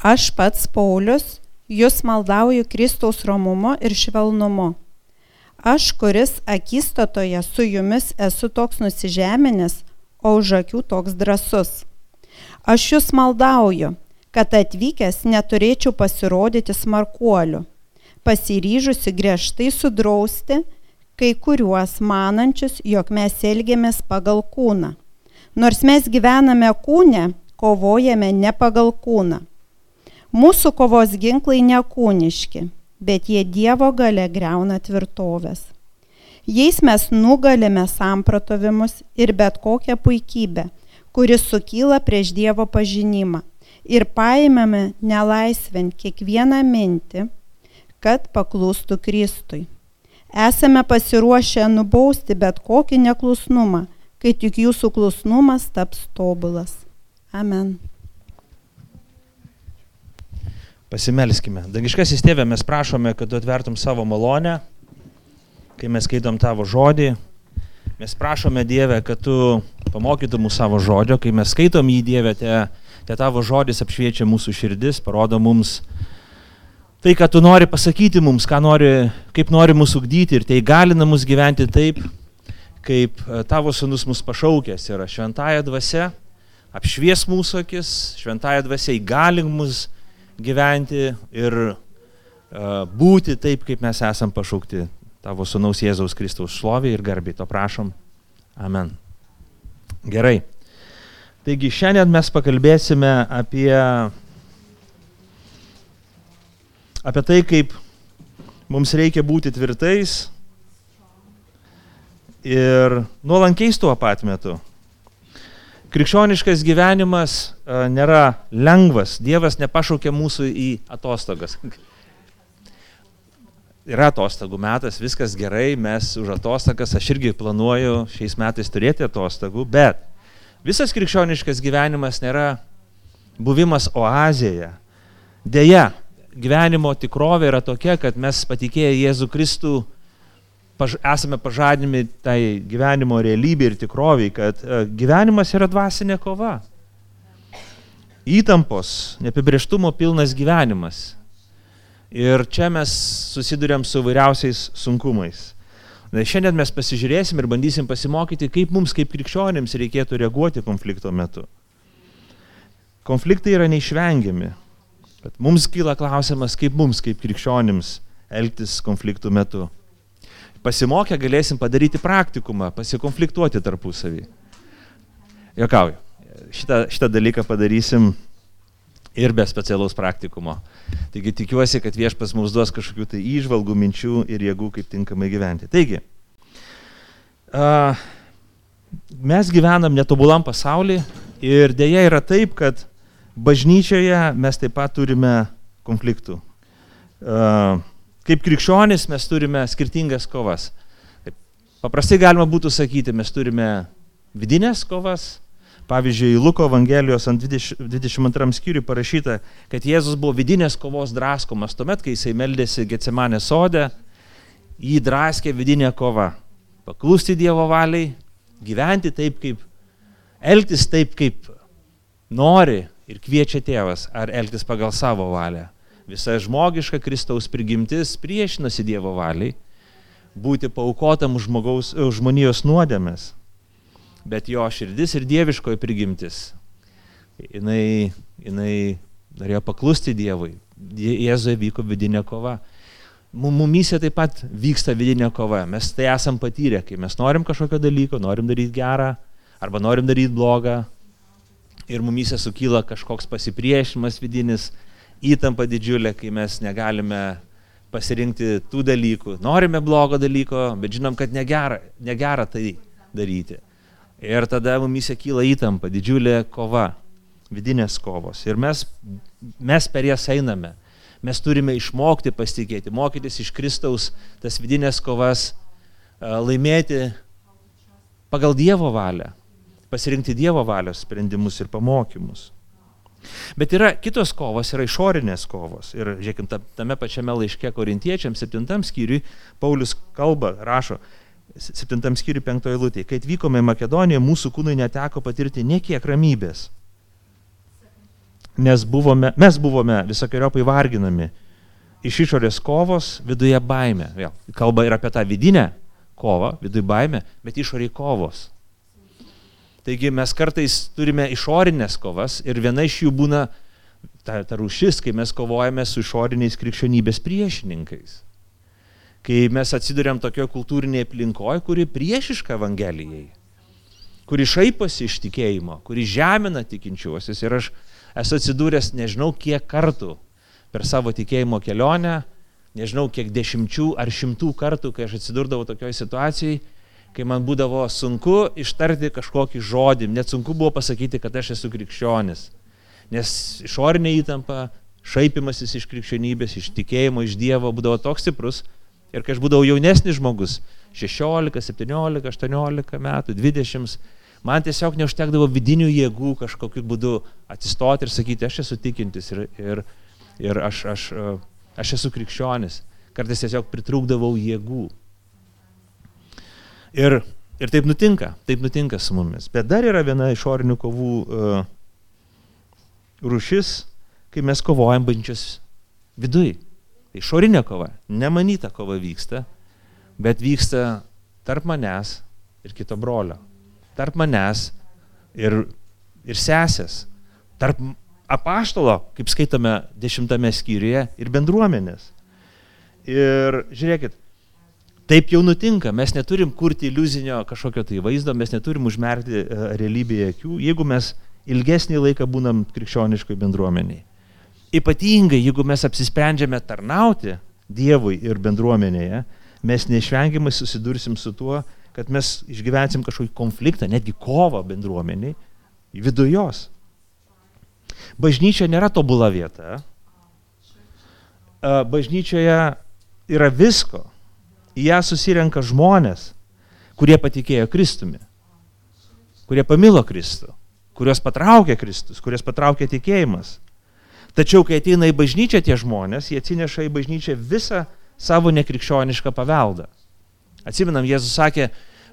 Aš pats Paulius, jūs maldauju Kristaus romumu ir švelnumu. Aš, kuris akistatoje su jumis esu toks nusižeminęs, o už akių toks drasus. Aš jūs maldauju, kad atvykęs neturėčiau pasirodyti smarkuoliu, pasiryžusi griežtai sudrausti kai kuriuos manančius, jog mes elgiamės pagal kūną. Nors mes gyvename kūne, kovojame ne pagal kūną. Mūsų kovos ginklai nekūniški, bet jie Dievo gale greuna tvirtovės. Jais mes nugalime sampratovimus ir bet kokią puikybę, kuris sukyla prieš Dievo pažinimą ir paimame nelaisvent kiekvieną mintį, kad paklūstų Kristui. Esame pasiruošę nubausti bet kokį neklusnumą, kai tik jūsų klusnumas taps tobulas. Amen. Pasimelskime. Dangiškasis tėvė, mes prašome, kad tu atvertum savo malonę, kai mes skaitom tavo žodį. Mes prašome Dievę, kad tu pamokytum mūsų savo žodžio, kai mes skaitom jį Dievę, te Te tavo žodis apšviečia mūsų širdis, parodo mums tai, ką tu nori pasakyti mums, nori, kaip nori mūsų ugdyti ir tai galina mus gyventi taip, kaip e, tavo sunus mus pašaukęs yra šventąją dvasę, apšvies mūsų akis, šventąją dvasę įgalink mus gyventi ir uh, būti taip, kaip mes esam pašaukti tavo sunaus Jėzaus Kristaus šlovė ir garbė. To prašom. Amen. Gerai. Taigi šiandien mes pakalbėsime apie, apie tai, kaip mums reikia būti tvirtais ir nuolankiais tuo pat metu. Krikščioniškas gyvenimas a, nėra lengvas, Dievas nepašaukė mūsų į atostogas. Yra atostogų metas, viskas gerai, mes už atostogas, aš irgi planuoju šiais metais turėti atostogų, bet Visas krikščioniškas gyvenimas nėra buvimas oazėje. Deja, gyvenimo tikrovė yra tokia, kad mes patikėję Jėzų Kristų paž esame pažadinami tai gyvenimo realybė ir tikroviai, kad e, gyvenimas yra dvasinė kova. Įtampos, neapibrieštumo pilnas gyvenimas. Ir čia mes susidurėm su vairiausiais sunkumais. Na, šiandien mes pasižiūrėsim ir bandysim pasimokyti, kaip mums kaip krikščionėms reikėtų reaguoti konflikto metu. Konfliktai yra neišvengiami. Bet mums kyla klausimas, kaip mums kaip krikščionėms elgtis konfliktų metu. Pasimokę galėsim padaryti praktikumą, pasikonfliktuoti tarpusavį. Jokauju. Šitą, šitą dalyką padarysim ir be specialaus praktikumo. Taigi tikiuosi, kad viešpas mums duos kažkokių tai įžvalgų, minčių ir jėgų, kaip tinkamai gyventi. Taigi, a, mes gyvenam netobulam pasaulyje ir dėja yra taip, kad bažnyčioje mes taip pat turime konfliktų. A, kaip krikščionis mes turime skirtingas kovas. Paprastai galima būtų sakyti, mes turime vidinės kovas, Pavyzdžiui, Luko Evangelijos ant 20, 22 skyriui parašyta, kad Jėzus buvo vidinės kovos draskomas. Tuomet, kai jisai meldėsi Getsemanė sode, jį draskė vidinė kova. Paklusti Dievo valiai, gyventi taip, kaip, elgtis taip, kaip nori ir kviečia tėvas, ar elgtis pagal savo valią. Visa žmogiška Kristaus prigimtis priešinasi Dievo valiai, būti paukotam žmogaus, žmonijos nuodėmės bet jo širdis ir dieviškoji prigimtis. Jinai, jinai norėjo paklusti Dievui. Jėzuje vyko vidinė kova. Mumyse taip pat vyksta vidinė kova. Mes tai esam patyrę, kai mes norim kažkokio dalyko, norim daryti gerą arba norim daryti blogą. Ir mumyse sukyla kažkoks pasipriešinimas vidinis, įtampa didžiulė, kai mes negalime pasirinkti tų dalykų. Norime blogo dalyko, bet žinom, kad negera, negera tai daryti. Ir tada mumise kyla įtampa, didžiulė kova, vidinės kovos. Ir mes, mes per jas einame. Mes turime išmokti pasitikėti, mokytis iš Kristaus tas vidinės kovas, laimėti pagal Dievo valią, pasirinkti Dievo valios sprendimus ir pamokymus. Bet yra kitos kovos, yra išorinės kovos. Ir žiūrėkim, tame pačiame laiške korintiečiams, septintam skyriui, Paulius kalba, rašo, 7 skyriui 5 eilutė. Kai atvykome į Makedoniją, mūsų kūnui neteko patirti niekiek ramybės. nes buvome, mes buvome visokiojopai varginami. Iš išorės kovos, viduje baime. Vėl, kalba ir apie tą vidinę kovą, viduje baime, bet išoriai kovos. Taigi mes kartais turime išorinės kovas ir viena iš jų būna ta, ta rūšis, kai mes kovojame su išoriniais krikščionybės priešininkais. Kai mes atsiduriam tokio kultūrinėje aplinkoje, kuri priešiška Evangelijai, kuri šaiposi iš tikėjimo, kuri žemina tikinčiuosius. Ir aš esu atsidūręs nežinau kiek kartų per savo tikėjimo kelionę, nežinau kiek dešimčių ar šimtų kartų, kai aš atsidurdavau tokioje situacijoje, kai man būdavo sunku ištarti kažkokį žodį, net sunku buvo pasakyti, kad aš esu krikščionis nes išorinė įtampa, šaipimasis iš krikščionybės, iš tikėjimo, iš Dievo būdavo toks stiprus. Ir kai aš būdavau jaunesnis žmogus, 16, 17, 18 metų, 20, man tiesiog neužtekdavo vidinių jėgų kažkokiu būdu atsistoti ir sakyti, aš esu tikintis ir, ir, ir aš, aš, aš esu krikščionis. Kartais tiesiog pritrūkdavau jėgų. Ir, ir taip nutinka, taip nutinka su mumis. Bet dar yra viena išorinių kovų uh, rušis, kai mes kovojam bažnyčios viduj. Tai išorinė kova, nemanyta kova vyksta, bet vyksta tarp manęs ir kito brolio. Tarp manęs ir, ir sesės. Tarp apaštalo, kaip skaitome dešimtame skyriuje, ir bendruomenės. Ir žiūrėkit, taip jau nutinka, mes neturim kurti iliuzinio kažkokio tai vaizdo, mes neturim užmerkti e, realybėje akių, jeigu mes ilgesnį laiką būnam krikščioniškoj bendruomeniai. Ypatingai, jeigu mes apsisprendžiame tarnauti Dievui ir bendruomenėje, mes neišvengiamai susidursim su tuo, kad mes išgyvensim kažkokį konfliktą, netgi kovą bendruomeniai vidujos. Bažnyčia nėra tobula vieta. Bažnyčioje yra visko. Į ją susirenka žmonės, kurie patikėjo Kristumi, kurie pamilo Kristų kuriuos patraukia Kristus, kuriuos patraukia tikėjimas. Tačiau, kai ateina į bažnyčią tie žmonės, jie atsineša į bažnyčią visą savo nekrikščionišką paveldą. Atsiminam, Jėzus sakė,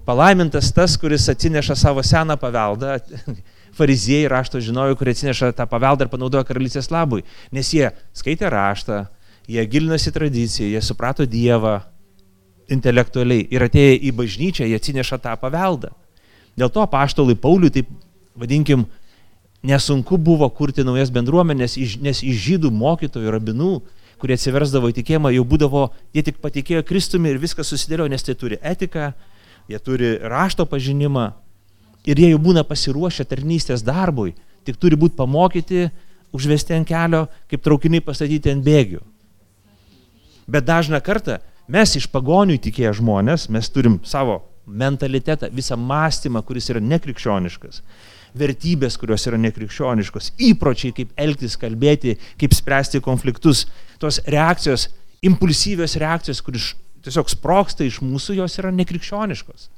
palaimintas tas, kuris atsineša savo seną paveldą, fariziejai rašto žinojo, kurie atsineša tą paveldą ir panaudoja karalystės labui, nes jie skaitė raštą, jie gilinasi tradiciją, jie suprato Dievą intelektualiai ir atėję į bažnyčią, jie atsineša tą paveldą. Dėl to paštolui Pauliui taip vadinkim, nesunku buvo kurti naujas bendruomenės, nes iš žydų mokytojų, rabinų, kurie atsiversdavo į tikėjimą, jau būdavo, jie tik patikėjo Kristumi ir viskas susidėlio, nes tai turi etiką, jie turi rašto pažinimą ir jie jau būna pasiruošę tarnystės darbui, tik turi būti pamokyti, užvesti ant kelio, kaip traukiniai pastatyti ant bėgių. Bet dažną kartą mes iš pagonių įtikėję žmonės, mes turim savo mentalitetą, visą mąstymą, kuris yra nekrikščioniškas vertybės, kurios yra nekrikščioniškos, įpročiai, kaip elgtis, kalbėti, kaip spręsti konfliktus, tos reakcijos, impulsyvios reakcijos, kuris tiesiog sproksta iš mūsų, jos yra nekrikščioniškos.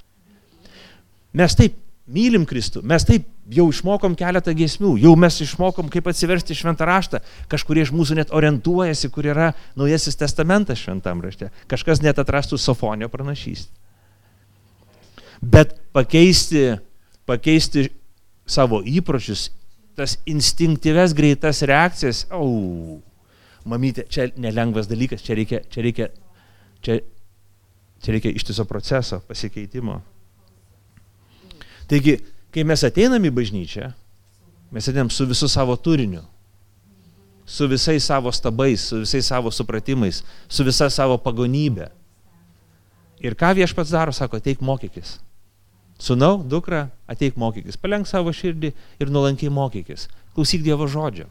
Mes taip mylim Kristų, mes taip jau išmokom keletą giesmių, jau mes išmokom, kaip atsiversti šventą raštą, kažkurie iš mūsų net orientuojasi, kur yra naujasis testamentas šventam rašte, kažkas net atrastų sofonio pranašystę. Bet pakeisti, pakeisti savo įpročius, tas instinktyves greitas reakcijas, au, mamytė, čia nelengvas dalykas, čia reikia, čia reikia, čia, čia reikia ištiso proceso, pasikeitimo. Taigi, kai mes ateinam į bažnyčią, mes ateinam su visu savo turiniu, su visais savo stabais, su visais savo supratimais, su visa savo pagonybė. Ir ką viešpats daro, sako, teik mokykis. Sūnau, dukra, ateik mokykis, palenk savo širdį ir nuolankiai mokykis. Klausyk Dievo žodžio.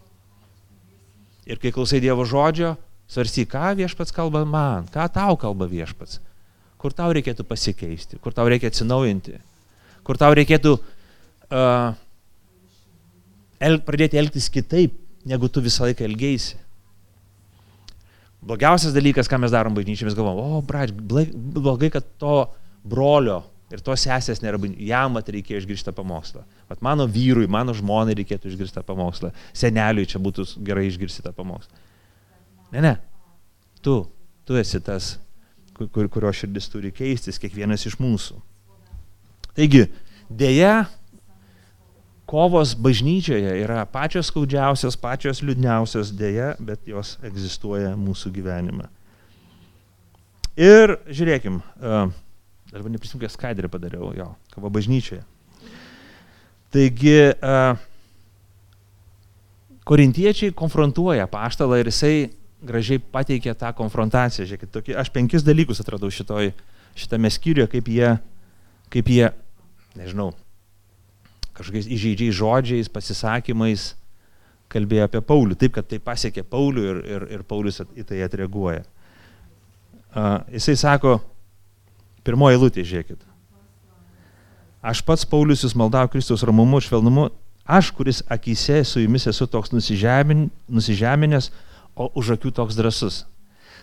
Ir kai klausai Dievo žodžio, svarstyk, ką viešpats kalba man, ką tau kalba viešpats, kur tau reikėtų pasikeisti, kur tau reikia atsinaujinti, kur tau reikėtų uh, el, pradėti elgtis kitaip, negu tu visą laiką elgeisi. Blogiausias dalykas, ką mes darom bažnyčiai, mes galvom, o, brač, blogai, kad to brolio Ir tos sesės nėra, jam mat reikėjo išgirsti pamokslą. Vat mano vyrui, mano žmonai reikėtų išgirsti pamokslą. Seneliui čia būtų gerai išgirsti tą pamokslą. Ne, ne. Tu, tu esi tas, kur, kurio širdis turi keistis, kiekvienas iš mūsų. Taigi, dėja, kovos bažnyčioje yra pačios skaudžiausios, pačios liūdniausios dėja, bet jos egzistuoja mūsų gyvenime. Ir žiūrėkim, uh, arba neprisimkė skaidrį padariau, jo, kava bažnyčioje. Taigi, uh, korintiečiai konfrontuoja paštalą ir jisai gražiai pateikė tą konfrontaciją. Žiūrėkit, tokie, aš penkis dalykus atradau šitoj, šitame skyriuje, kaip jie, kaip jie, nežinau, kažkokiais įžeidžiais žodžiais, pasisakymais kalbėjo apie Paulių, taip, kad tai pasiekė Paulių ir, ir, ir Paulius į tai atreaguoja. Uh, jisai sako, pirmoji lūtė, žiūrėkit. Aš pats Paulius jūs maldau Kristaus ramumu, švelnumu, aš, kuris akise su jumis esu toks nusižemin, nusižeminęs, o už akių toks drasus.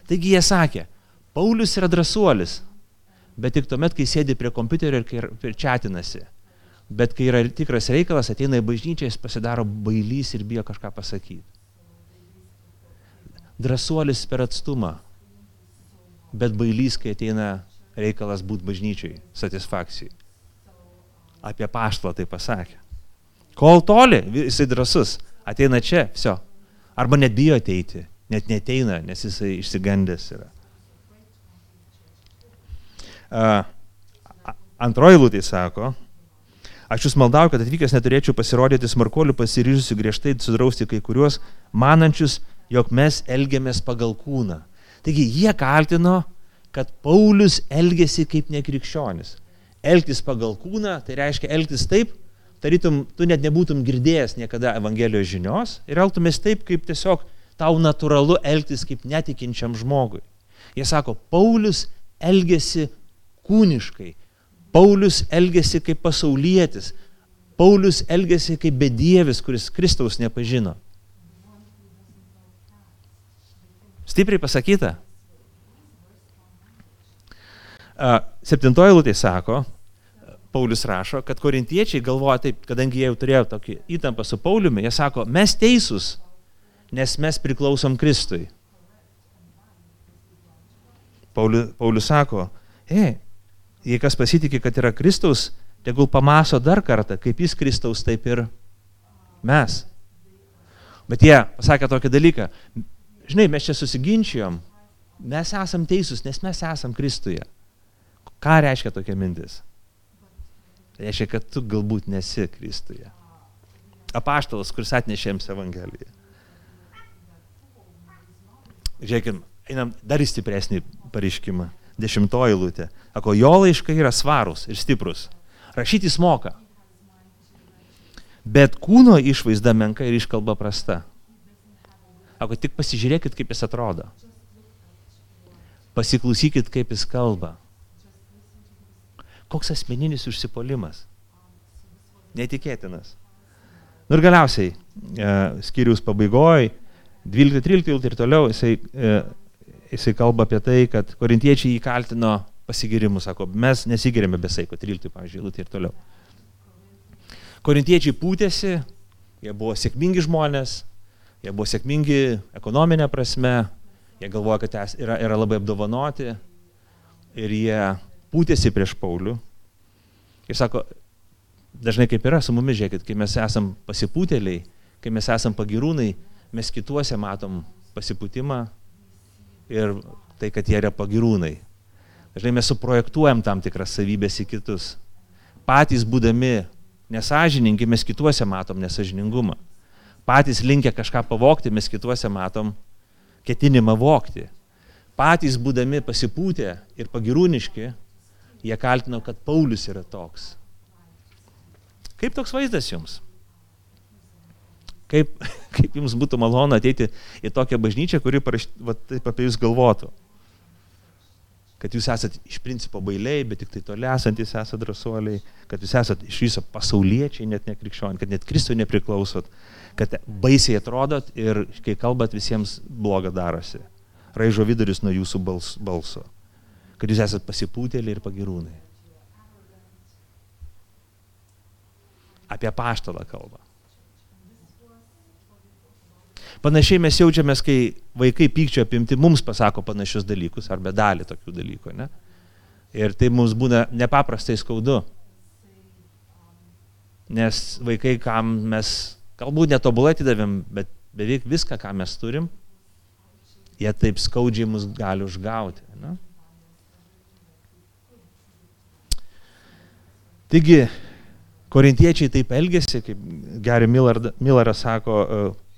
Taigi jie sakė, Paulius yra drasuolis, bet tik tuomet, kai sėdi prie kompiuterio ir, ir čatinasi. Bet kai yra tikras reikalas, ateina į bažnyčią, jis pasidaro bailys ir bijo kažką pasakyti. Drasuolis per atstumą, bet bailys, kai ateina reikalas būti bažnyčiai, satisfakcijai. Apie paštą tai pasakė. Kol toli, jisai drasus, ateina čia, viso, Arba net bijo ateiti, net neteina, nes jisai išsigandęs yra. Antroji lūtė sako, aš jūs maldau, kad atvykęs neturėčiau pasirodyti smarkoliu pasiryžusiu griežtai sudrausti kai kuriuos, manančius, jog mes elgiamės pagal kūną. Taigi jie kaltino, kad Paulius elgėsi kaip nekrikščionis. Elgtis pagal kūną, tai reiškia elgtis taip, tarytum tu net nebūtum girdėjęs niekada Evangelijos žinios ir elgtumės taip, kaip tiesiog tau natūralu elgtis kaip netikinčiam žmogui. Jie sako, Paulius elgesi kūniškai, Paulius elgesi kaip pasaulietis, Paulius elgesi kaip bedievis, kuris Kristaus nepažino. Stipriai pasakyta. Septintoji lūtė sako, Paulius rašo, kad korintiečiai galvoja taip, kadangi jie jau turėjo tokį įtampą su Pauliumi, jie sako, mes teisūs, nes mes priklausom Kristui. Paulius, Paulius sako, e, jei kas pasitikė, kad yra Kristaus, tegul pamaso dar kartą, kaip jis Kristaus, taip ir mes. Bet jie pasakė tokį dalyką, žinai, mes čia susiginčijom, mes esam teisūs, nes mes esam Kristuje. Ką reiškia tokia mintis? Reiškia, kad tu galbūt nesi Kristuje. Apaštalas, kuris atnešė jiems Evangeliją. Žiūrėkime, einam dar į stipresnį pareiškimą. Dešimtoji lūtė. Ako, jo laiškai yra svarūs ir stiprus. Rašyti jis moka. Bet kūno išvaizda menka ir iškalba prasta. Ako, tik pasižiūrėkit, kaip jis atrodo. Pasiklausykit, kaip jis kalba. Koks asmeninis užsipolimas. Netikėtinas. Nu ir galiausiai, e, skyrius pabaigoje, 12-13 ir toliau, jisai, e, jisai kalba apie tai, kad korintiečiai jį kaltino pasigirimu, sako, mes nesigirėme be saiko, 13, pavyzdžiui, lūtė ir toliau. Korintiečiai pūtėsi, jie buvo sėkmingi žmonės, jie buvo sėkmingi ekonominė prasme, jie galvoja, kad yra, yra labai apdovanoti ir jie pūtėsi prieš Paulių. Ir sako, dažnai kaip yra su mumis, žiūrėkit, kai mes esam pasipūtėliai, kai mes esam pagirūnai, mes kituose matom pasipūtimą ir tai, kad jie yra pagirūnai. Dažnai mes suprojektuojam tam tikras savybės į kitus. Patys būdami nesažininkai, mes kituose matom nesažiningumą. Patys linkę kažką pavokti, mes kituose matom ketinimą vokti. Patys būdami pasipūtę ir pagirūniški, jie kaltino, kad Paulius yra toks. Kaip toks vaizdas jums? Kaip, kaip jums būtų malonu ateiti į tokią bažnyčią, kuri parašy, va, taip apie jūs galvotų? Kad jūs esate iš principo bailiai, bet tik tai toli esantis esate drąsuoliai, kad jūs esate iš viso pasauliečiai, net nekrikščioniai, kad net Kristui nepriklausot, kad baisiai atrodot ir kai kalbat visiems bloga darosi. Raižo vidurius nuo jūsų balso kad jūs esate pasipūtėliai ir pagirūnai. Apie paštalą kalbą. Panašiai mes jaučiamės, kai vaikai pykčio apimti mums pasako panašius dalykus, arba dalį tokių dalykų. Ne? Ir tai mums būna nepaprastai skaudu. Nes vaikai, kam mes galbūt netobulai atidavėm, bet beveik viską, ką mes turim, jie taip skaudžiai mus gali užgauti. Ne? Taigi, korintiečiai taip elgėsi, kaip Gary Milleras sako,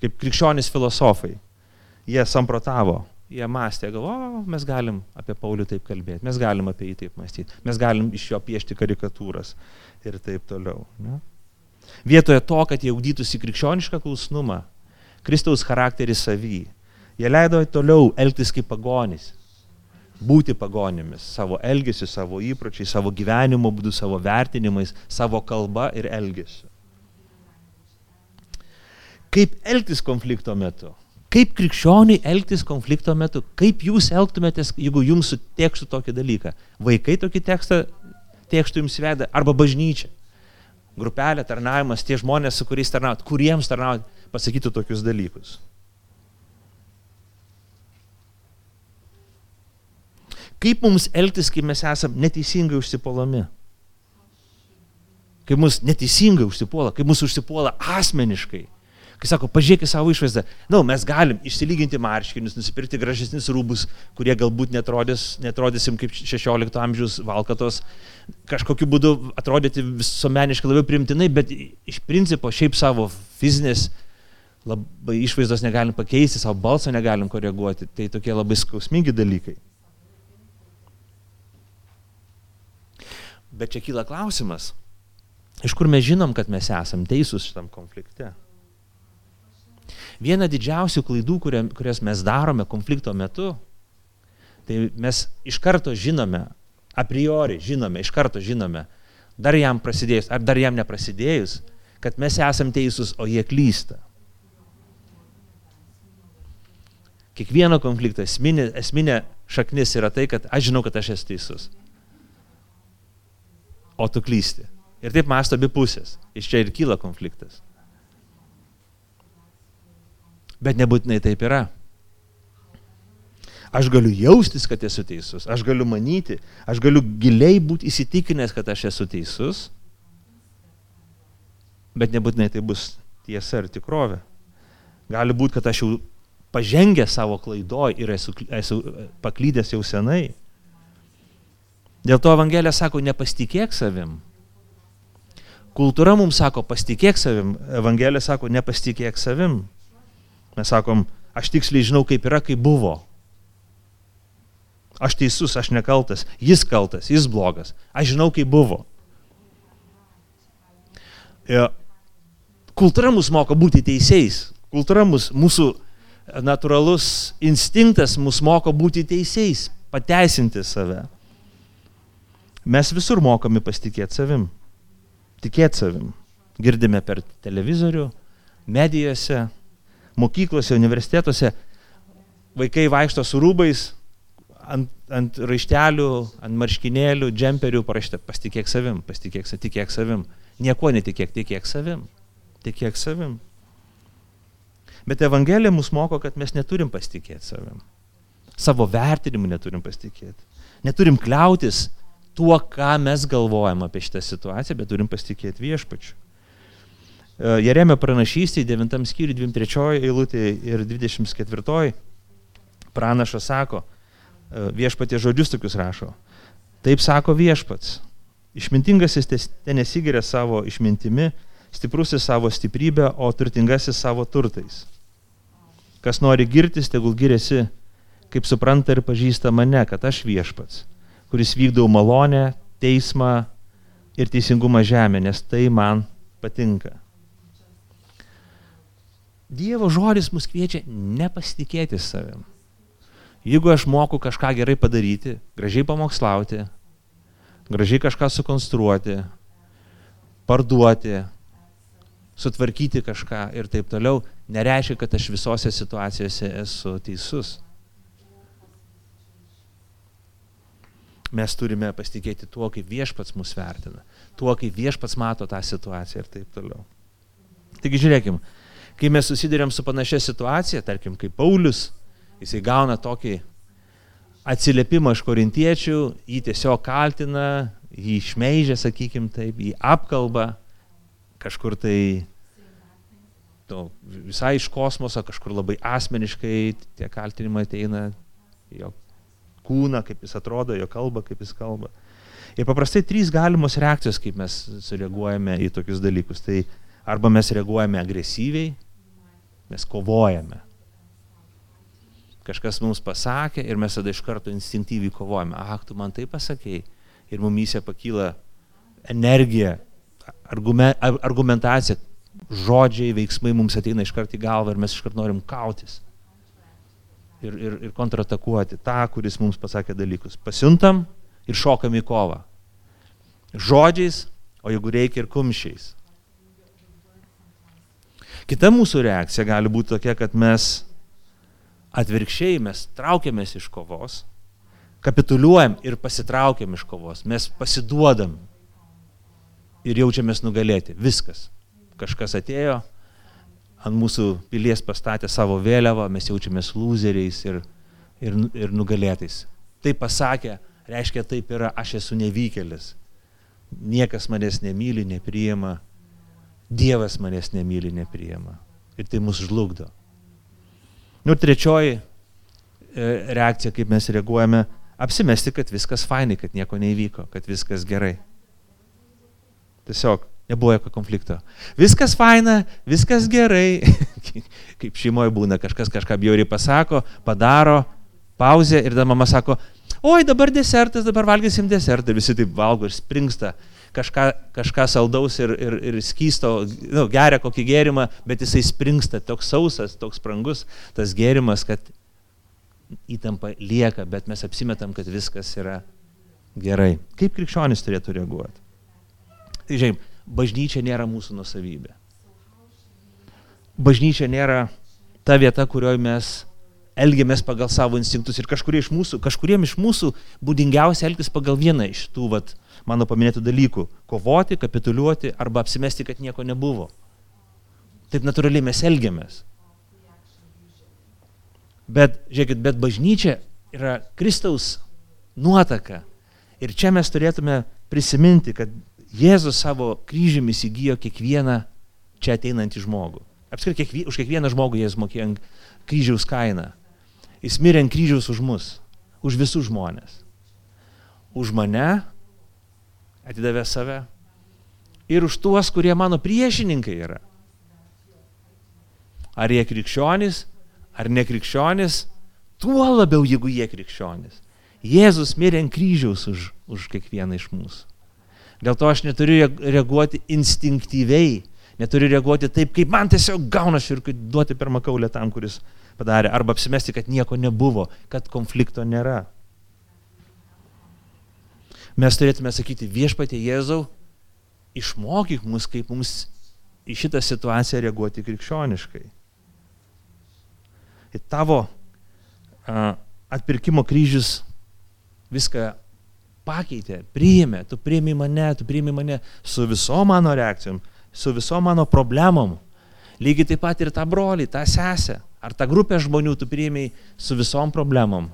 kaip krikščionis filosofai. Jie samprotavo, jie mąstė, galvo, mes galim apie Paulių taip kalbėti, mes galim apie jį taip mąstyti, mes galim iš jo piešti karikatūras ir taip toliau. Ne? Vietoje to, kad jie audytųsi krikščionišką klausnumą, Kristaus charakterį savy, jie leido toliau elgtis kaip pagonys, būti pagonimis savo elgesiu, savo įpročiais, savo gyvenimo būdu, savo vertinimais, savo kalba ir elgesiu. Kaip elgtis konflikto metu? Kaip krikščioniai elgtis konflikto metu? Kaip jūs elgtumėtės, jeigu jums sutekstų tokį dalyką? Vaikai tokį tekstą tekstų jums veda arba bažnyčia. Grupelė, tarnavimas, tie žmonės, su kuriais tarnaut, kuriems tarnaut, pasakytų tokius dalykus. Kaip mums elgtis, kai mes esame neteisingai užsipolami? Kai mus neteisingai užsipuola, kai mus užsipuola asmeniškai. Kai sako, pažiūrėk į savo išvaizdą. Na, mes galim išsilyginti marškinius, nusipirkti gražesnis rūbus, kurie galbūt netrodys, netrodysim kaip 16 amžiaus valkatos, kažkokiu būdu atrodyti visuomeniškai labiau primtinai, bet iš principo šiaip savo fizinės labai išvaizdos negalim pakeisti, savo balsą negalim koreguoti. Tai tokie labai skausmingi dalykai. Bet čia kyla klausimas, iš kur mes žinom, kad mes esam teisūs šitam konflikte. Viena didžiausių klaidų, kurias mes darome konflikto metu, tai mes iš karto žinome, a priori žinome, iš karto žinome, dar jam prasidėjus ar dar jam neprasidėjus, kad mes esam teisūs, o jie klysta. Kiekvieno konflikto esminė, esminė šaknis yra tai, kad aš žinau, kad aš esu teisus. O tu klysti. Ir taip masto abi pusės. Iš čia ir kyla konfliktas. Bet nebūtinai taip yra. Aš galiu jaustis, kad esu teisus, aš galiu manyti, aš galiu giliai būti įsitikinęs, kad aš esu teisus, bet nebūtinai tai bus tiesa ir tikrovė. Gali būti, kad aš jau pažengęs savo klaidoj ir esu, esu paklydęs jau senai. Dėl to Evangelija sako, nepasitikėk savim. Kultūra mums sako, pasitikėk savim. Evangelija sako, nepasitikėk savim. Mes sakom, aš tiksliai žinau, kaip yra, kaip buvo. Aš teisus, aš nekaltas, jis kaltas, jis blogas. Aš žinau, kaip buvo. Ir kultūra mus moko būti teisėjais. Kultūra mus, mūsų natūralus instinktas mus moko būti teisėjais, pateisinti save. Mes visur mokami pasitikėti savim, tikėti savim. Girdime per televizorių, medijose, mokyklose, universitetuose vaikai vaikšto su rūbais, ant, ant raištelių, ant marškinėlių, džemperių parašyta, pasitikėk savim, pasitikėk, tikėk savim. Nieko netikėk, tikėk savim. Tikėk savim. Bet Evangelija mus moko, kad mes neturim pasitikėti savim. Savo vertinimu neturim pasitikėti. Neturim kliautis tuo, ką mes galvojam apie šitą situaciją, bet turim pasitikėti viešpačiu. Jeremio pranašystėje 9 skyriui 23 eilutė ir 24 pranašas sako, viešpatie žodžius tokius rašo. Taip sako viešpats. Išmintingasis ten nesigeria savo išmintimi, stiprusis savo stiprybę, o turtingasis savo turtais. Kas nori girtis, tegul giriasi, kaip supranta ir pažįsta mane, kad aš viešpats, kuris vykdau malonę, teismą ir teisingumą žemė, nes tai man patinka. Dievo žodis mus kviečia nepasitikėti savim. Jeigu aš moku kažką gerai padaryti, gražiai pamokslauti, gražiai kažką sukonstruoti, parduoti, sutvarkyti kažką ir taip toliau, nereiškia, kad aš visose situacijose esu teisus. Mes turime pasitikėti tuo, kaip viešpats mus vertina, tuo, kaip viešpats mato tą situaciją ir taip toliau. Taigi žiūrėkime, kai mes susidurėm su panašia situacija, tarkim, kaip Paulius, jisai gauna tokį atsiliepimą iš korintiečių, jį tiesiog kaltina, jį šmeižia, sakykim taip, jį apkalba, kažkur tai to, visai iš kosmoso, kažkur labai asmeniškai tie kaltinimai ateina, jo kūną, kaip jis atrodo, jo kalbą, kaip jis kalba. Ir paprastai trys galimos reakcijos, kaip mes sureaguojame į tokius dalykus. Tai arba mes reaguojame agresyviai, mes kovojame. Kažkas mums pasakė ir mes tada iš karto instinktyviai kovojame. Ah, tu man tai pasakėjai. Ir mumyse pakyla energija, argumentacija, žodžiai, veiksmai mums ateina iš karto į galvą ir mes iš karto norim kautis. Ir, ir, ir kontratakuoti tą, kuris mums pasakė dalykus. Pasiuntam ir šokam į kovą. Žodžiais, o jeigu reikia ir kumščiais. Kita mūsų reakcija gali būti tokia, kad mes atvirkščiai mes traukiamės iš kovos, kapituliuojam ir pasitraukiam iš kovos, mes pasiduodam ir jaučiamės nugalėti. Viskas. Kažkas atėjo, ant mūsų pilies pastatė savo vėliavą, mes jaučiamės loseriais ir, ir, ir nugalėtais. Tai pasakė, reiškia taip yra, aš esu nevykėlis. Niekas manęs nemyli, nepriima. Dievas manęs nemyli, nepriima. Ir tai mus žlugdo. Nu, trečioji e, reakcija, kaip mes reaguojame, apsimesti, kad viskas fainai, kad nieko neįvyko, kad viskas gerai. Tiesiog nebuvo jokio konflikto. Viskas faina, viskas gerai. kaip šeimoje būna, kažkas kažką bjauriai pasako, padaro, pauzė ir tada mama sako, oi dabar desertas, dabar valgysim desertą visi taip valgo ir springsta kažką, kažką saldaus ir, ir, ir skysto, nu, geria kokį gėrimą, bet jisai springsta, toks sausas, toks brangus tas gėrimas, kad įtampa lieka, bet mes apsimetam, kad viskas yra gerai. Kaip krikščionis turėtų reaguoti? Tai žiūrėjim, bažnyčia nėra mūsų nusavybė. Bažnyčia nėra ta vieta, kurioje mes elgiamės pagal savo instinktus ir kažkurie iš mūsų, kažkuriem iš mūsų būdingiausia elgtis pagal vieną iš tų vat, mano paminėtų dalykų - kovoti, kapituliuoti arba apsimesti, kad nieko nebuvo. Taip natūraliai mes elgiamės. Bet, žiūrėkit, bet bažnyčia yra Kristaus nuotaka. Ir čia mes turėtume prisiminti, kad Jėzus savo kryžiumi įsigijo kiekvieną čia ateinantį žmogų. Apskritai, kiekvien, už kiekvieną žmogų Jėzus mokėjo kryžiaus kainą. Jis mirė ant kryžiaus už mus, už visus žmonės. Už mane atidavė save ir už tuos, kurie mano priešininkai yra. Ar jie krikščionys, ar nekrikščionys, tuo labiau, jeigu jie krikščionys. Jėzus mirė ant kryžiaus už, už kiekvieną iš mūsų. Dėl to aš neturiu reaguoti instinktyviai, neturiu reaguoti taip, kaip man tiesiog gaunasi ir duoti per makaulę tam, kuris padarė, arba apsimesti, kad nieko nebuvo, kad konflikto nėra. Mes turėtume sakyti viešpatė Jėzau, išmokyk mus, kaip mums į šitą situaciją reaguoti krikščioniškai. Ir tavo a, atpirkimo kryžius viską pakeitė, priėmė, tu priėmė mane, tu priėmė mane su visom mano reakcijom, su visom mano problemom. Lygiai taip pat ir tą brolį, tą sesę, ar tą grupę žmonių tu priėmėjai su visom problemom.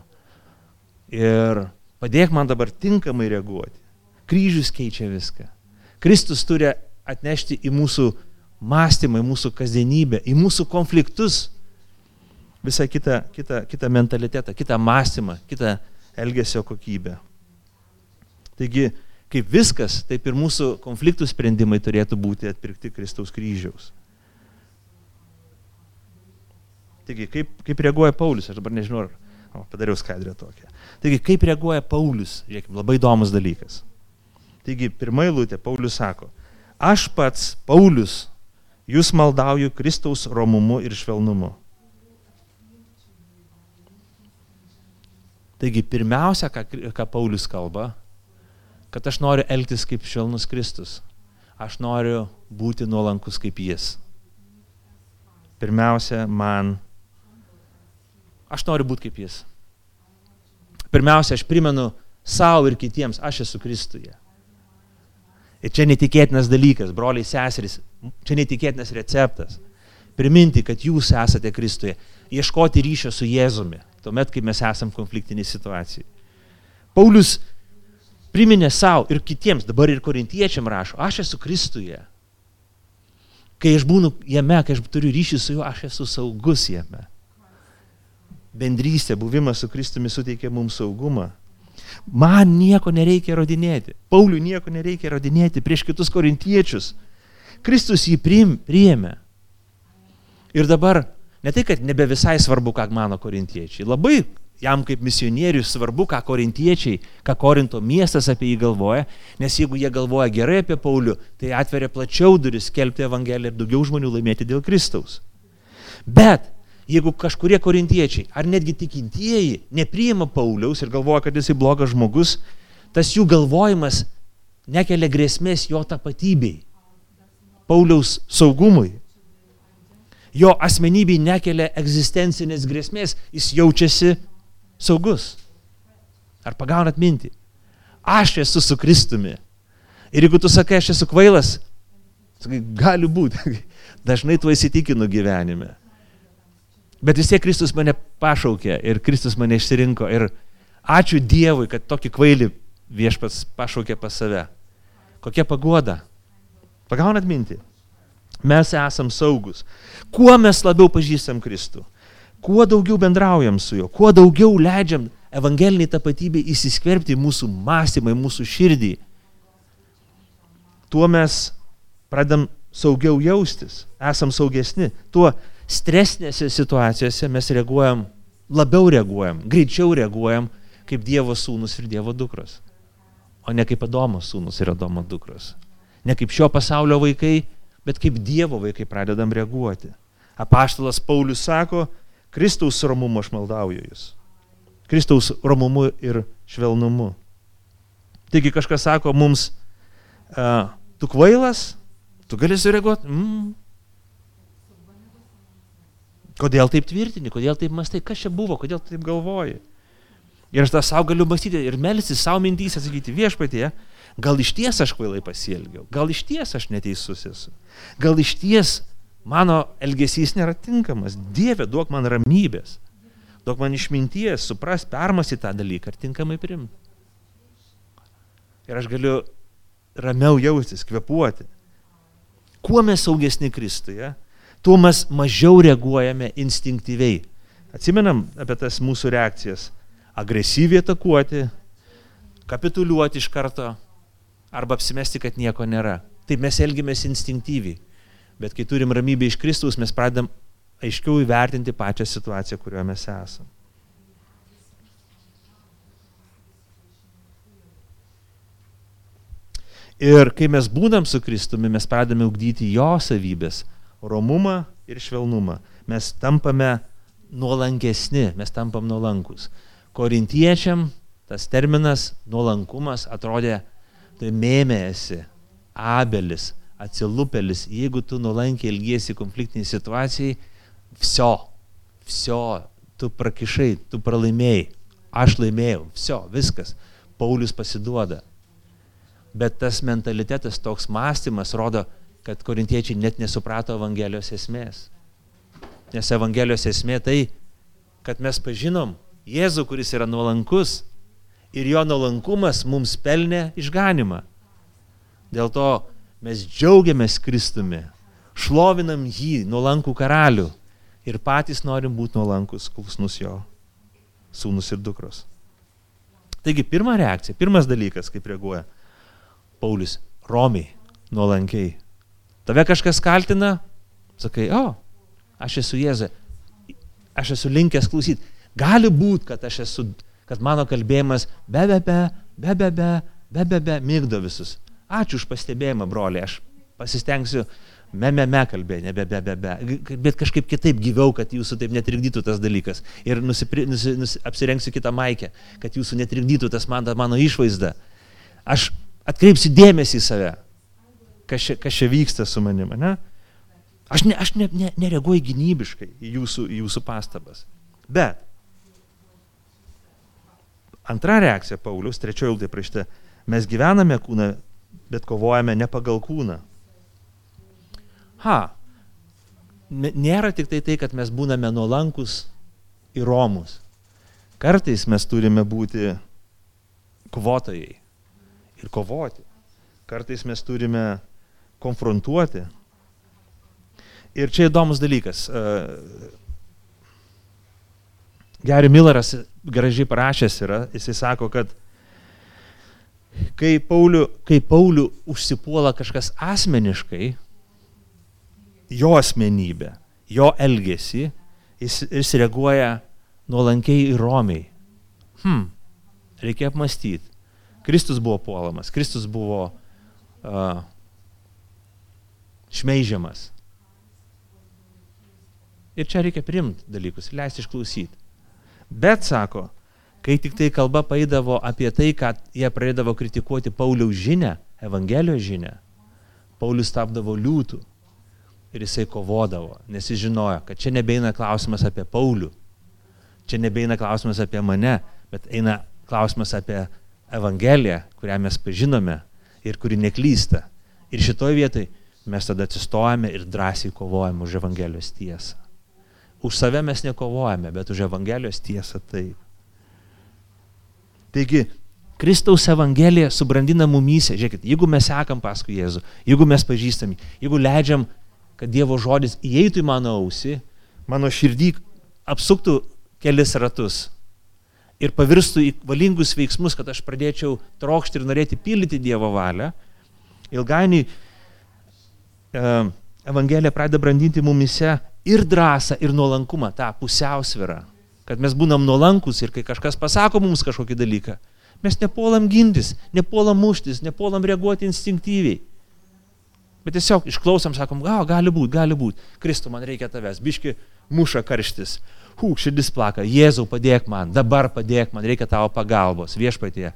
Ir padėk man dabar tinkamai reaguoti. Kryžius keičia viską. Kristus turi atnešti į mūsų mąstymą, į mūsų kasdienybę, į mūsų konfliktus visą kitą, kitą, kitą mentalitetą, kitą mąstymą, kitą elgesio kokybę. Taigi, kaip viskas, taip ir mūsų konfliktų sprendimai turėtų būti atpirkti Kristaus kryžiaus. Taigi, kaip, kaip reaguoja Paulius, aš dabar nežinau, ar o, padariau skaidrę tokią. Taigi, kaip reaguoja Paulius, žiūrėkime, labai įdomus dalykas. Taigi, pirmai lūtė, Paulius sako, aš pats, Paulius, jūs maldauju Kristaus romumu ir švelnumu. Taigi, pirmiausia, ką, ką Paulius kalba, kad aš noriu elgtis kaip švelnus Kristus. Aš noriu būti nuolankus kaip jis. Pirmiausia, man Aš noriu būti kaip jis. Pirmiausia, aš primenu savo ir kitiems, aš esu Kristuje. Ir čia netikėtinas dalykas, broliai seserys, čia netikėtinas receptas. Priminti, kad jūs esate Kristuje. Ieškoti ryšio su Jėzumi, tuomet, kai mes esam konfliktiniai situacijai. Paulius priminė savo ir kitiems, dabar ir korintiečiam rašo, aš esu Kristuje. Kai aš būnu jame, kai aš turiu ryšį su juo, aš esu saugus jame. Bendrystė, buvimas su Kristumi suteikia mums saugumą. Man nieko nereikia rodinėti. Pauliui nieko nereikia rodinėti prieš kitus korintiečius. Kristus jį priėmė. Ir dabar ne tai, kad nebe visai svarbu, ką mano korintiečiai. Labai jam kaip misionieriui svarbu, ką korintiečiai, ką Korinto miestas apie jį galvoja, nes jeigu jie galvoja gerai apie Paulių, tai atveria plačiau duris skelbti Evangeliją ir daugiau žmonių laimėti dėl Kristaus. Bet jeigu kažkurie korintiečiai ar netgi tikintieji nepriima Pauliaus ir galvoja, kad jisai blogas žmogus, tas jų galvojimas nekelia grėsmės jo tapatybei, Pauliaus saugumui. Jo asmenybei nekelia egzistencinės grėsmės, jis jaučiasi saugus. Ar pagaunat mintį? Aš esu su Kristumi. Ir jeigu tu sakai, aš esu kvailas, sakai, gali būti. Dažnai tuo įsitikinu gyvenime. Bet vis tiek Kristus mane pašaukė ir Kristus mane išsirinko. Ir ačiū Dievui, kad tokį kvailį viešpats pašaukė pas save. Kokia pagoda. Pagaunat mintį? Mes esam saugus. Kuo mes labiau pažįstam Kristų? kuo daugiau bendraujam su juo, kuo daugiau leidžiam evangeliniai tapatybė įsiskverbti į mūsų mąstymą, į mūsų širdį, tuo mes pradam saugiau jaustis, esam saugesni, tuo stresinėse situacijose mes reaguojam, labiau reaguojam, greičiau reaguojam kaip Dievo sūnus ir Dievo dukros, o ne kaip Adomo sūnus ir Adomo dukros. Ne kaip šio pasaulio vaikai, bet kaip Dievo vaikai pradedam reaguoti. Apaštalas Paulius sako, Kristaus romumu aš maldauju jūs. Kristaus romumu ir švelnumu. Taigi kažkas sako mums, tu kvailas, tu gali sureaguoti. Mm. Kodėl taip tvirtini, kodėl taip mastai, kas čia buvo, kodėl taip galvoji. Ir aš tą savo galiu mąstyti ir melsis savo mintys atsakyti viešpatie, gal iš ties aš kvailai pasielgiau, gal iš ties aš neteisus esu, gal iš ties mano elgesys nėra tinkamas. Dieve, duok man ramybės, duok man išminties, supras, permasi tą dalyką ir tinkamai primti. Ir aš galiu ramiau jaustis, kvepuoti. Kuo mes saugesni Kristuje, tuo mes mažiau reaguojame instinktyviai. Atsimenam apie tas mūsų reakcijas. Agresyviai atakuoti, kapituliuoti iš karto arba apsimesti, kad nieko nėra. Taip mes elgiamės instinktyviai. Bet kai turim ramybę iš Kristaus, mes pradedam aiškiau įvertinti pačią situaciją, kurioje mes esame. Ir kai mes būnam su Kristumi, mes pradame ugdyti jo savybės - romumą ir švelnumą. Mes tampame nuolankesni, mes tampam nuolankus. Korintiečiam tas terminas nuolankumas atrodė, tai mėmėsi, abelis, atsilupėlis, jeigu tu nuolankiai ilgiesi konfliktiniai situacijai, viso, viso, tu prakišai, tu pralaimėjai, aš laimėjau, viso, viskas. Paulius pasiduoda. Bet tas mentalitetas, toks mąstymas rodo, kad korintiečiai net nesuprato Evangelijos esmės. Nes Evangelijos esmė tai, kad mes pažinom Jėzų, kuris yra nuolankus ir jo nuolankumas mums pelnė išganimą. Dėl to Mes džiaugiamės Kristumi, šlovinam jį, nuolankų karalių ir patys norim būti nuolankus, klusnus jo sūnus ir dukros. Taigi pirma reakcija, pirmas dalykas, kaip reaguoja Paulius, romiai, nuolankiai. Tave kažkas kaltina, sakai, o, aš esu Jėzė, aš esu linkęs klausyti. Gali būti, kad aš esu, kad mano kalbėjimas be be be, be be be, be be be, mygdo visus. Ačiū už pastebėjimą, broliai, aš pasistengsiu me, me, me kalbėti, nebe, be, be, be, bet kažkaip kitaip gyviau, kad jūsų taip netrikdytų tas dalykas. Ir nusipri, nusi, nusi, apsirengsiu kitą maikę, kad jūsų netrikdytų tas man, mano išvaizda. Aš atkreipsiu dėmesį į save, kas čia, kas čia vyksta su manimi. Ne? Aš, ne, aš ne, ne, nereaguoju gynybiškai į jūsų, į jūsų pastabas. Bet antra reakcija Paulius, trečioji eilutė prašyta, mes gyvename kūną bet kovojame ne pagal kūną. Ha, nėra tik tai tai, kad mes būname nuolankus ir romus. Kartais mes turime būti kovotojai ir kovoti. Kartais mes turime konfrontuoti. Ir čia įdomus dalykas. Gary Milleras gražiai parašęs yra, jisai sako, kad kai Paulių, kai Paulių užsipuola kažkas asmeniškai, jo asmenybę, jo elgesį, jis, jis reaguoja nuolankiai ir romiai. Hmm, reikia apmastyti. Kristus buvo puolamas, Kristus buvo uh, šmeižiamas. Ir čia reikia primti dalykus, leisti išklausyti. Bet, sako, kai tik tai kalba paėdavo apie tai, kad jie pradėdavo kritikuoti Pauliaus žinę, Evangelijos žinę, Paulius tapdavo liūtų ir jisai kovodavo, nes jis žinojo, kad čia nebeina klausimas apie Paulių, čia nebeina klausimas apie mane, bet eina klausimas apie Evangeliją, kurią mes pažinome ir kuri neklysta. Ir šitoje vietoje mes tada atsistojame ir drąsiai kovojame už Evangelijos tiesą. Už save mes nekovojame, bet už Evangelijos tiesą taip. Taigi, Kristaus Evangelija subrandina mumyse. Žiūrėkit, jeigu mes sekam paskui Jėzų, jeigu mes pažįstami, jeigu leidžiam, kad Dievo žodis įeitų į mano ausį, mano širdį apsuktų kelis ratus ir pavirstų į valingus veiksmus, kad aš pradėčiau trokšti ir norėti pildyti Dievo valią, ilgainiui Evangelija pradeda brandinti mumise ir drąsą, ir nuolankumą, tą pusiausvirą. Kad mes būnam nuolankus ir kai kažkas pasako mums kažkokį dalyką, mes nepuolam gintis, nepuolam muštis, nepuolam reaguoti instinktyviai. Bet tiesiog išklausom, sakom, gal, gali būti, gali būti. Kristų, man reikia tavęs, biški muša karštis. Hū, širdis plaka, Jėzau, padėk man, dabar padėk man, reikia tavo pagalbos, viešpatie.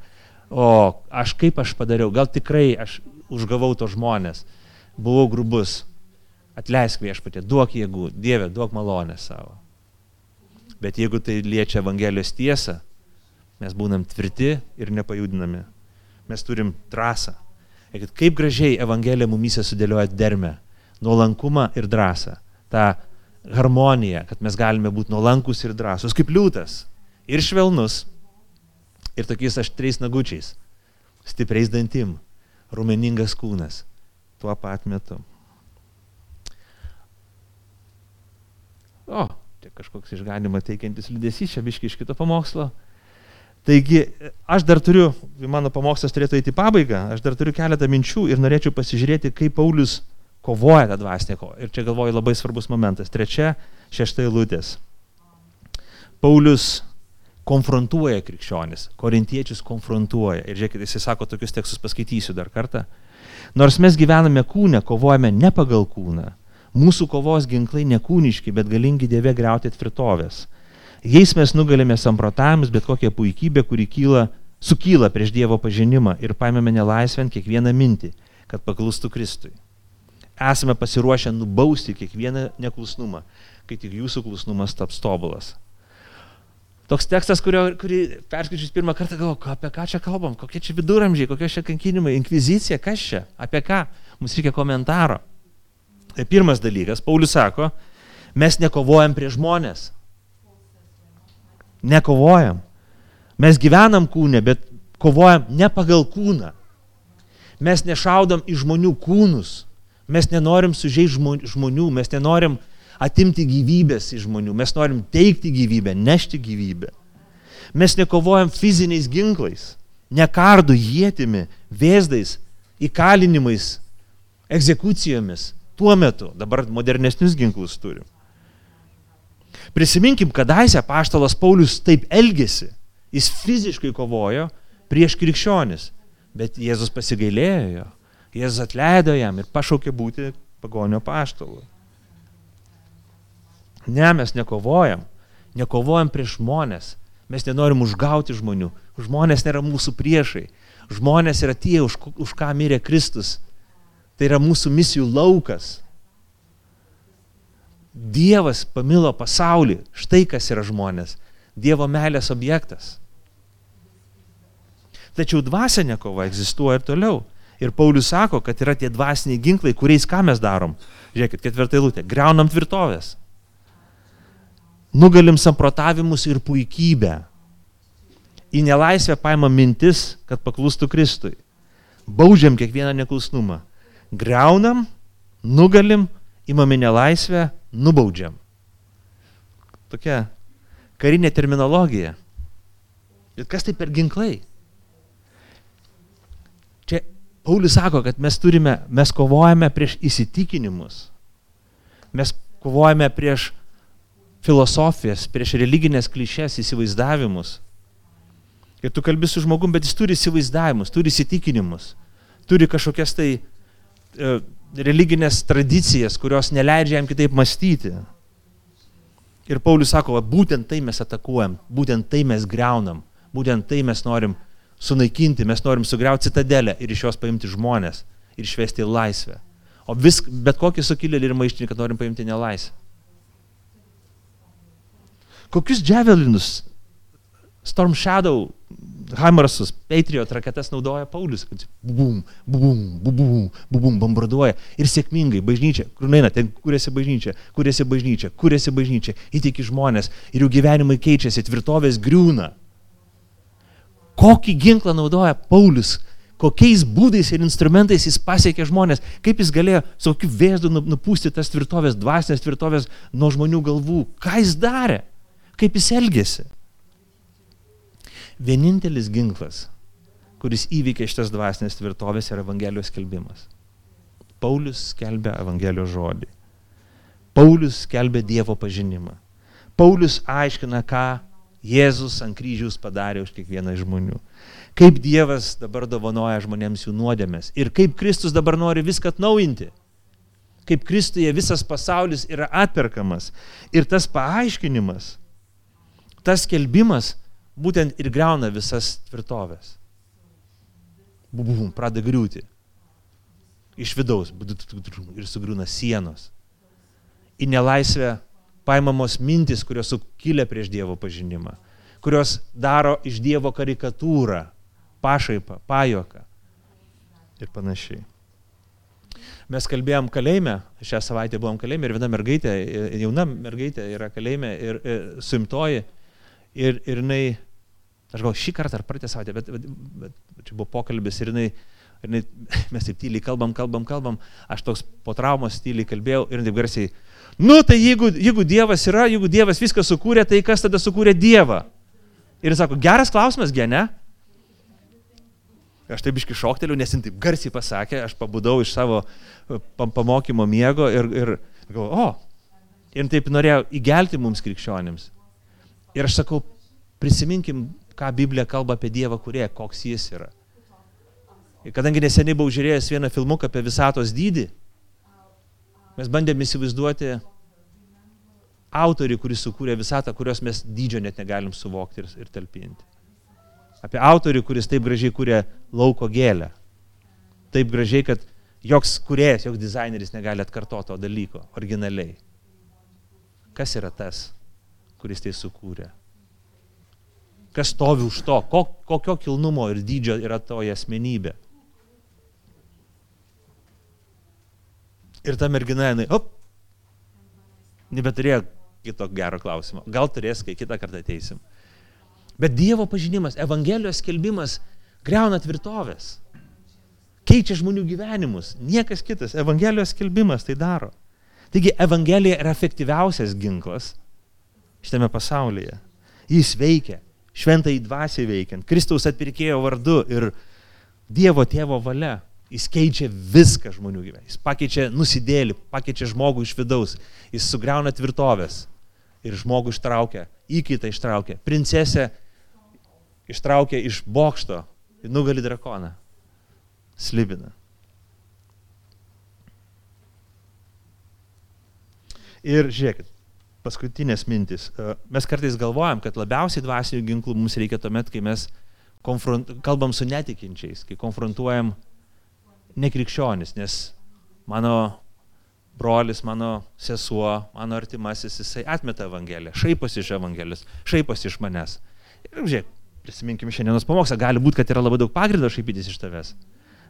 O aš kaip aš padariau, gal tikrai aš užgavau to žmonės, buvau grubus, atleisk viešpatė, duok jėgų, Dieve, duok malonę savo. Bet jeigu tai liečia Evangelijos tiesą, mes būnam tvirti ir nepajudinami. Mes turim trasą. Ir kaip gražiai Evangelija mumyse sudėlioja dermę, nuolankumą ir drąsą. Ta harmonija, kad mes galime būti nuolankus ir drąsus, kaip liūtas. Ir švelnus, ir tokiais aštriais nagučiais, stipriais dantim, rumeningas kūnas tuo pat metu. O, čia kažkoks išganimą teikiantis liūdėsys, čia biški iš kito pamokslo. Taigi, aš dar turiu, mano pamokslas turėtų eiti į pabaigą, aš dar turiu keletą minčių ir norėčiau pasižiūrėti, kaip Paulius kovoja tą dvasinę kovą. Ir čia galvoju labai svarbus momentas. Trečia, šešta eilutės. Paulius konfrontuoja krikščionis, korintiečius konfrontuoja. Ir žiūrėkit, jisai sako tokius tekstus, paskaitysiu dar kartą. Nors mes gyvename kūne, kovojame ne pagal kūną. Mūsų kovos ginklai nekūniški, bet galingi Dieve greuti tvirtovės. Jais mes nugalime samprotavimus, bet kokią puikybę, kuri kyla, sukyla prieš Dievo pažinimą ir paėmėme nelaisvent kiekvieną mintį, kad paklustų Kristui. Esame pasiruošę nubausti kiekvieną neklusnumą, kai tik jūsų klusnumas taps tobulas. Toks tekstas, kurio, kurį perskaičius pirmą kartą galvoju, apie ką čia kalbam, kokie čia viduramžiai, kokie čia kankinimai, inkvizicija, kas čia, apie ką, mums reikia komentaro. Tai pirmas dalykas, Paulius sako, mes nekovojam prie žmonės. Nekovojam. Mes gyvenam kūne, bet kovojam ne pagal kūną. Mes nešaudam į žmonių kūnus. Mes nenorim sužeisti žmonių, mes nenorim atimti gyvybės iš žmonių, mes norim teikti gyvybę, nešti gyvybę. Mes nekovojam fiziniais ginklais, nekardu jėtimi, vėzdais, įkalinimais, egzekucijomis. Tuo metu dabar modernesnius ginklus turim. Prisiminkim, kadaise paštalas Paulius taip elgėsi. Jis fiziškai kovojo prieš krikščionis, bet Jėzus pasigailėjo jo. Jėzus atleido jam ir pašaukė būti pagonio paštalu. Ne, mes nekovojam. Nekovojam prieš žmonės. Mes nenorim užgauti žmonių. Žmonės nėra mūsų priešai. Žmonės yra tie, už, už ką mirė Kristus. Tai yra mūsų misijų laukas. Dievas pamilo pasaulį. Štai kas yra žmonės. Dievo meilės objektas. Tačiau dvasinė kova egzistuoja ir toliau. Ir Paulius sako, kad yra tie dvasiniai ginklai, kuriais ką mes darom. Žiūrėkit, ketvirtą eilutę. Greunam tvirtovės nugalim samprotavimus ir puikybę. Į nelaisvę paima mintis, kad paklustų Kristui. Baudžiam kiekvieną neklusnumą. Greunam, nugalim imami nelaisvę, nubaudžiam. Tokia karinė terminologija. Ir kas tai per ginklai? Čia Paulius sako, kad mes turime, mes kovojame prieš įsitikinimus. Mes kovojame prieš filosofijas, prieš religinės klišės įsivaizdavimus. Ir tu kalbi su žmogum, bet jis turi įsivaizdavimus, turi įsitikinimus, turi kažkokias tai e, religinės tradicijas, kurios neleidžia jam kitaip mąstyti. Ir Paulius sako, va, būtent tai mes atakuojam, būtent tai mes greunam, būtent tai mes norim sunaikinti, mes norim sugriauti citadelę ir iš jos paimti žmonės ir išvesti į laisvę. O vis, bet kokį sukilėlį ir maištininką norim paimti nelaisvę. Kokius džiavelinus Storm Shadow Haimarsus, Patriot raketas naudoja Paulius, kad bum, bum, bum, bum, bombarduoja ir sėkmingai bažnyčia, kur eina, ten kūrėsi bažnyčia, kūrėsi bažnyčia, kūrėsi bažnyčia, įtiki žmonės ir jų gyvenimai keičiasi, tvirtovės griūna. Kokį ginklą naudoja Paulius, kokiais būdais ir instrumentais jis pasiekė žmonės, kaip jis galėjo su kokiu vėzdu nu, nupūsti tas tvirtovės, dvasinės tvirtovės nuo žmonių galvų, ką jis darė, kaip jis elgėsi. Vienintelis ginklas, kuris įveikia šitas dvasinės tvirtovės, yra Evangelijos skelbimas. Paulius skelbia Evangelijos žodį. Paulius skelbia Dievo pažinimą. Paulius aiškina, ką Jėzus ant kryžiaus padarė už kiekvieną iš žmonių. Kaip Dievas dabar dovanoja žmonėms jų nuodėmės. Ir kaip Kristus dabar nori viską atnaujinti. Kaip Kristuje visas pasaulis yra atperkamas. Ir tas paaiškinimas, tas kelbimas būtent ir greuna visas tvirtovės. Bubum, pradeda griūti. Iš vidaus ir sugriūna sienos. Į nelaisvę paimamos mintis, kurios sukilė prieš Dievo pažinimą, kurios daro iš Dievo karikatūrą, pašaipą, pajoką ir panašiai. Mes kalbėjom kalėjime, šią savaitę buvom kalėjime ir viena mergaitė, jauna mergaitė yra kalėjime ir, ir suimtoji ir, ir jinai Aš gal šį kartą ar praeitą savaitę, bet, bet, bet, bet čia buvo pokalbis ir jinai, ir jinai, mes taip tyliai kalbam, kalbam, kalbam, aš toks po traumos tyliai kalbėjau ir taip garsiai, nu tai jeigu, jeigu Dievas yra, jeigu Dievas viską sukūrė, tai kas tada sukūrė Dievą? Ir jis sako, geras klausimas, gene? Aš taip iški šokteliu, nes jis taip garsiai pasakė, aš pabudau iš savo pamokymo miego ir, ir galvoju, o, ir taip norėjau įgelti mums krikščionims. Ir aš sakau, prisiminkim ką Biblija kalba apie Dievą kurie, koks jis yra. Ir kadangi neseniai buvau žiūrėjęs vieną filmuką apie visatos dydį, mes bandėme įsivaizduoti autorių, kuris sukūrė visatą, kurios mes dydžio net negalim suvokti ir, ir talpinti. Apie autorių, kuris taip gražiai kūrė lauko gėlę. Taip gražiai, kad joks kuriejas, joks dizaineris negali atkartoti to dalyko originaliai. Kas yra tas, kuris tai sukūrė? kas stovi už to, kokio kilnumo ir dydžio yra toje asmenybė. Ir ta mergina, jinai, op, nebeturėjo kito gero klausimo. Gal turės, kai kitą kartą ateisim. Bet Dievo pažinimas, Evangelijos skelbimas greuna tvirtovės. Keičia žmonių gyvenimus. Niekas kitas. Evangelijos skelbimas tai daro. Taigi Evangelija yra efektyviausias ginklas šitame pasaulyje. Jis veikia šventai dvasiai veikiant, Kristaus atpirkėjo vardu ir Dievo tėvo valia. Jis keičia viską žmonių gyvenime. Jis pakeičia nusidėlį, pakeičia žmogų iš vidaus. Jis sugriauna tvirtovės ir žmogų ištraukia, įkaitą ištraukia. Princesę ištraukia iš bokšto ir nugali drakoną. Slibina. Ir žiūrėkit, paskutinės mintis. E, mes kartais galvojam, kad labiausiai dvasinių ginklų mums reikia tuomet, kai mes kalbam su netikinčiais, kai konfrontuojam nekrikščionis, nes mano brolis, mano sesuo, mano artimasis, jisai atmeta Evangeliją, šaiposi iš Evangelijos, šaiposi iš manęs. Ir žiūrėk, prisiminkim šiandienos pamokslą, gali būti, kad yra labai daug pagrindo šaipytis iš tavęs.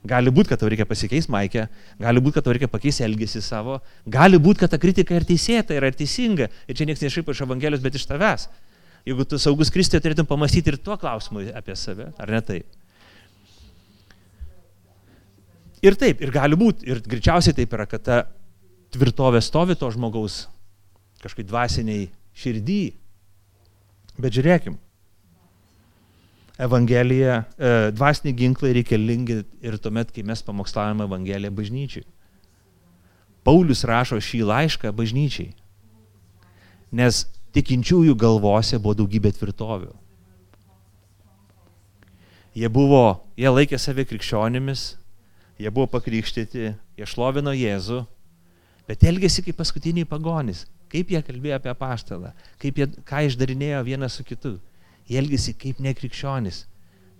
Gali būti, kad tau reikia pasikeisti maikę, gali būti, kad tau reikia pakeisti elgesį savo, gali būti, kad ta kritika ir teisėta, yra teisinga. Ir čia niekas nešaipo iš Evangelijos, bet iš tavęs. Jeigu tu saugus Kristė, turėtum pamastyti ir tuo klausimu apie save, ar ne taip? Ir taip, ir gali būti, ir greičiausiai taip yra, kad ta tvirtovė stovi to žmogaus kažkaip dvasiniai širdį. Bet žiūrėkim, Evangelija, e, dvasiniai ginklai reikalingi ir tuomet, kai mes pamokslavome Evangeliją bažnyčiai. Paulius rašo šį laišką bažnyčiai, nes tikinčiųjų galvose buvo daugybė tvirtovių. Jie buvo, jie laikė save krikščionimis, jie buvo pakrikštyti, jie šlovino Jėzų, bet elgėsi kaip paskutiniai pagonys. Kaip jie kalbėjo apie paštalą, kaip jie, ką išdarinėjo vienas su kitu. Jie elgėsi kaip nekrikščionis.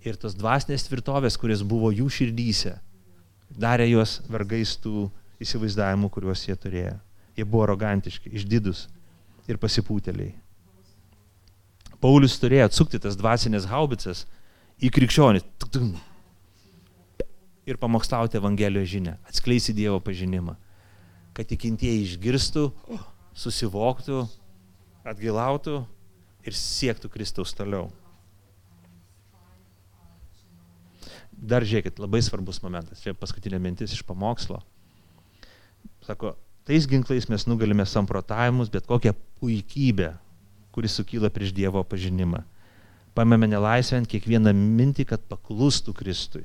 Ir tos dvasinės tvirtovės, kuris buvo jų širdyse, darė juos vergais tų įsivaizdavimų, kuriuos jie turėjo. Jie buvo arogantiški, išdidus ir pasipūteliai. Paulius turėjo atsukti tas dvasinės haubicas į krikščionį ir pamokslauti Evangelijos žinę, atskleisti Dievo pažinimą, kad tikintieji išgirstų, susivoktų, atgilautų ir siektų Kristaus toliau. Dar žiūrėkit, labai svarbus momentas, čia paskutinė mintis iš pamokslo. Sako, tais ginklais mes nugalime samprotavimus, bet kokią puikybę, kuris sukyla prieš Dievo pažinimą. Paimame nelaisvę ant kiekvieną mintį, kad paklustų Kristui.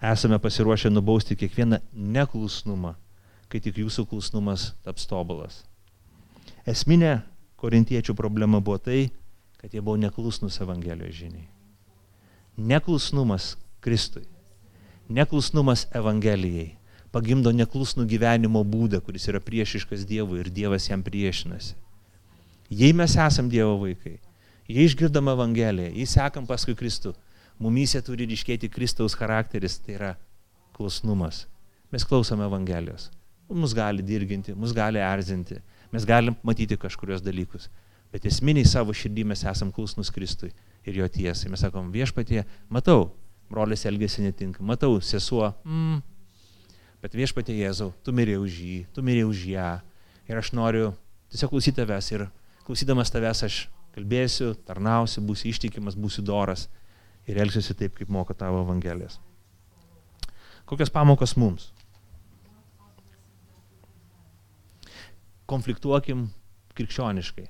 Esame pasiruošę nubausti kiekvieną neklusnumą, kai tik jūsų klusnumas taps tobulas. Esminė korintiečių problema buvo tai, kad jie buvo neklusnus Evangelijos žiniai. Neklusnumas Kristui, neklusnumas Evangelijai pagimdo neklusnų gyvenimo būdą, kuris yra priešiškas Dievui ir Dievas jam priešinasi. Jei mes esam Dievo vaikai, jei išgirdam Evangeliją, jei sekam paskui Kristų, mumyse turi ryškėti Kristaus charakteris, tai yra klusnumas. Mes klausome Evangelijos. Mus gali dirginti, mus gali erzinti, mes galim matyti kažkurios dalykus, bet esminiai savo širdį mes esam klusnus Kristui ir jo tiesai. Mes sakom, viešpatie, matau, brolis elgesi netinka, matau, sesuo, mm, bet viešpatie Jėzau, tu mirėjai už jį, tu mirėjai už ją ir aš noriu tiesiog klausyti tavęs ir klausydamas tavęs aš kalbėsiu, tarnausiu, būsiu ištikimas, būsiu doras ir elgsiuosi taip, kaip moko tavo Evangelijas. Kokios pamokos mums? Konfliktuokim krikščioniškai.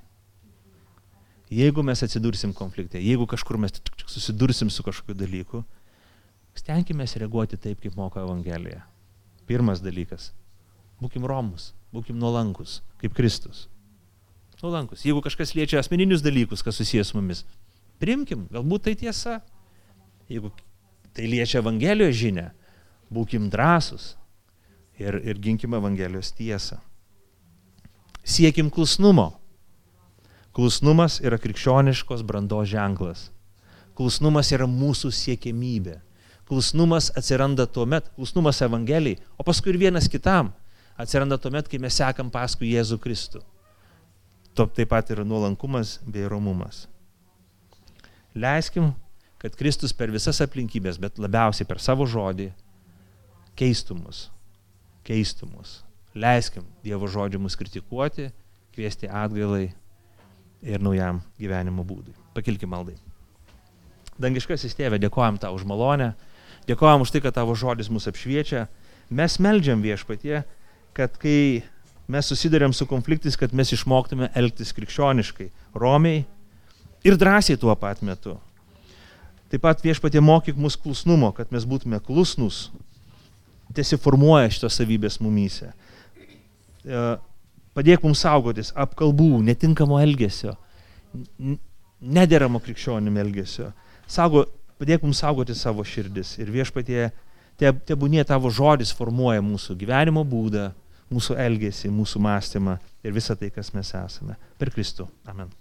Jeigu mes atsidursim konflikte, jeigu kažkur mes susidursim su kažkokiu dalyku, stenkime reaguoti taip, kaip moko Evangelija. Pirmas dalykas. Būkim romus, būkim nuolankus, kaip Kristus. Nuolankus. Jeigu kažkas liečia asmeninius dalykus, kas susijęs su mumis, primkim, galbūt tai tiesa. Jeigu tai liečia Evangelijos žinę, būkim drąsus ir, ir ginkim Evangelijos tiesą. Siekim klusnumo. Klusnumas yra krikščioniškos brandos ženklas. Klusnumas yra mūsų siekėmybė. Klusnumas atsiranda tuo met, klusnumas Evangelijai, o paskui ir vienas kitam atsiranda tuo met, kai mes sekam paskui Jėzų Kristų. To taip pat yra nuolankumas bei romumas. Leiskim, kad Kristus per visas aplinkybės, bet labiausiai per savo žodį, keistų mus. Leiskim Dievo žodžiu mus kritikuoti, kviesti atgailai ir naujam gyvenimo būdui. Pakilkim maldai. Dangiškasis tėvė, dėkojam tau už malonę. Dėkojam už tai, kad tavo žodis mus apšviečia. Mes meldžiam viešpatie, kad kai mes susidurėm su konfliktais, kad mes išmoktume elgtis krikščioniškai, romiai ir drąsiai tuo pat metu. Taip pat viešpatie mokyk mus klusnumo, kad mes būtume klusnus. Tiesi formuoja šitos savybės mumyse. E, padėk mums saugotis apkalbų, netinkamo elgesio, nederamo krikščionim elgesio. Saugo, padėk mums saugoti savo širdis ir viešpatie, tebūnie tavo žodis formuoja mūsų gyvenimo būdą, mūsų elgesį, mūsų mąstymą ir visą tai, kas mes esame. Per Kristų. Amen.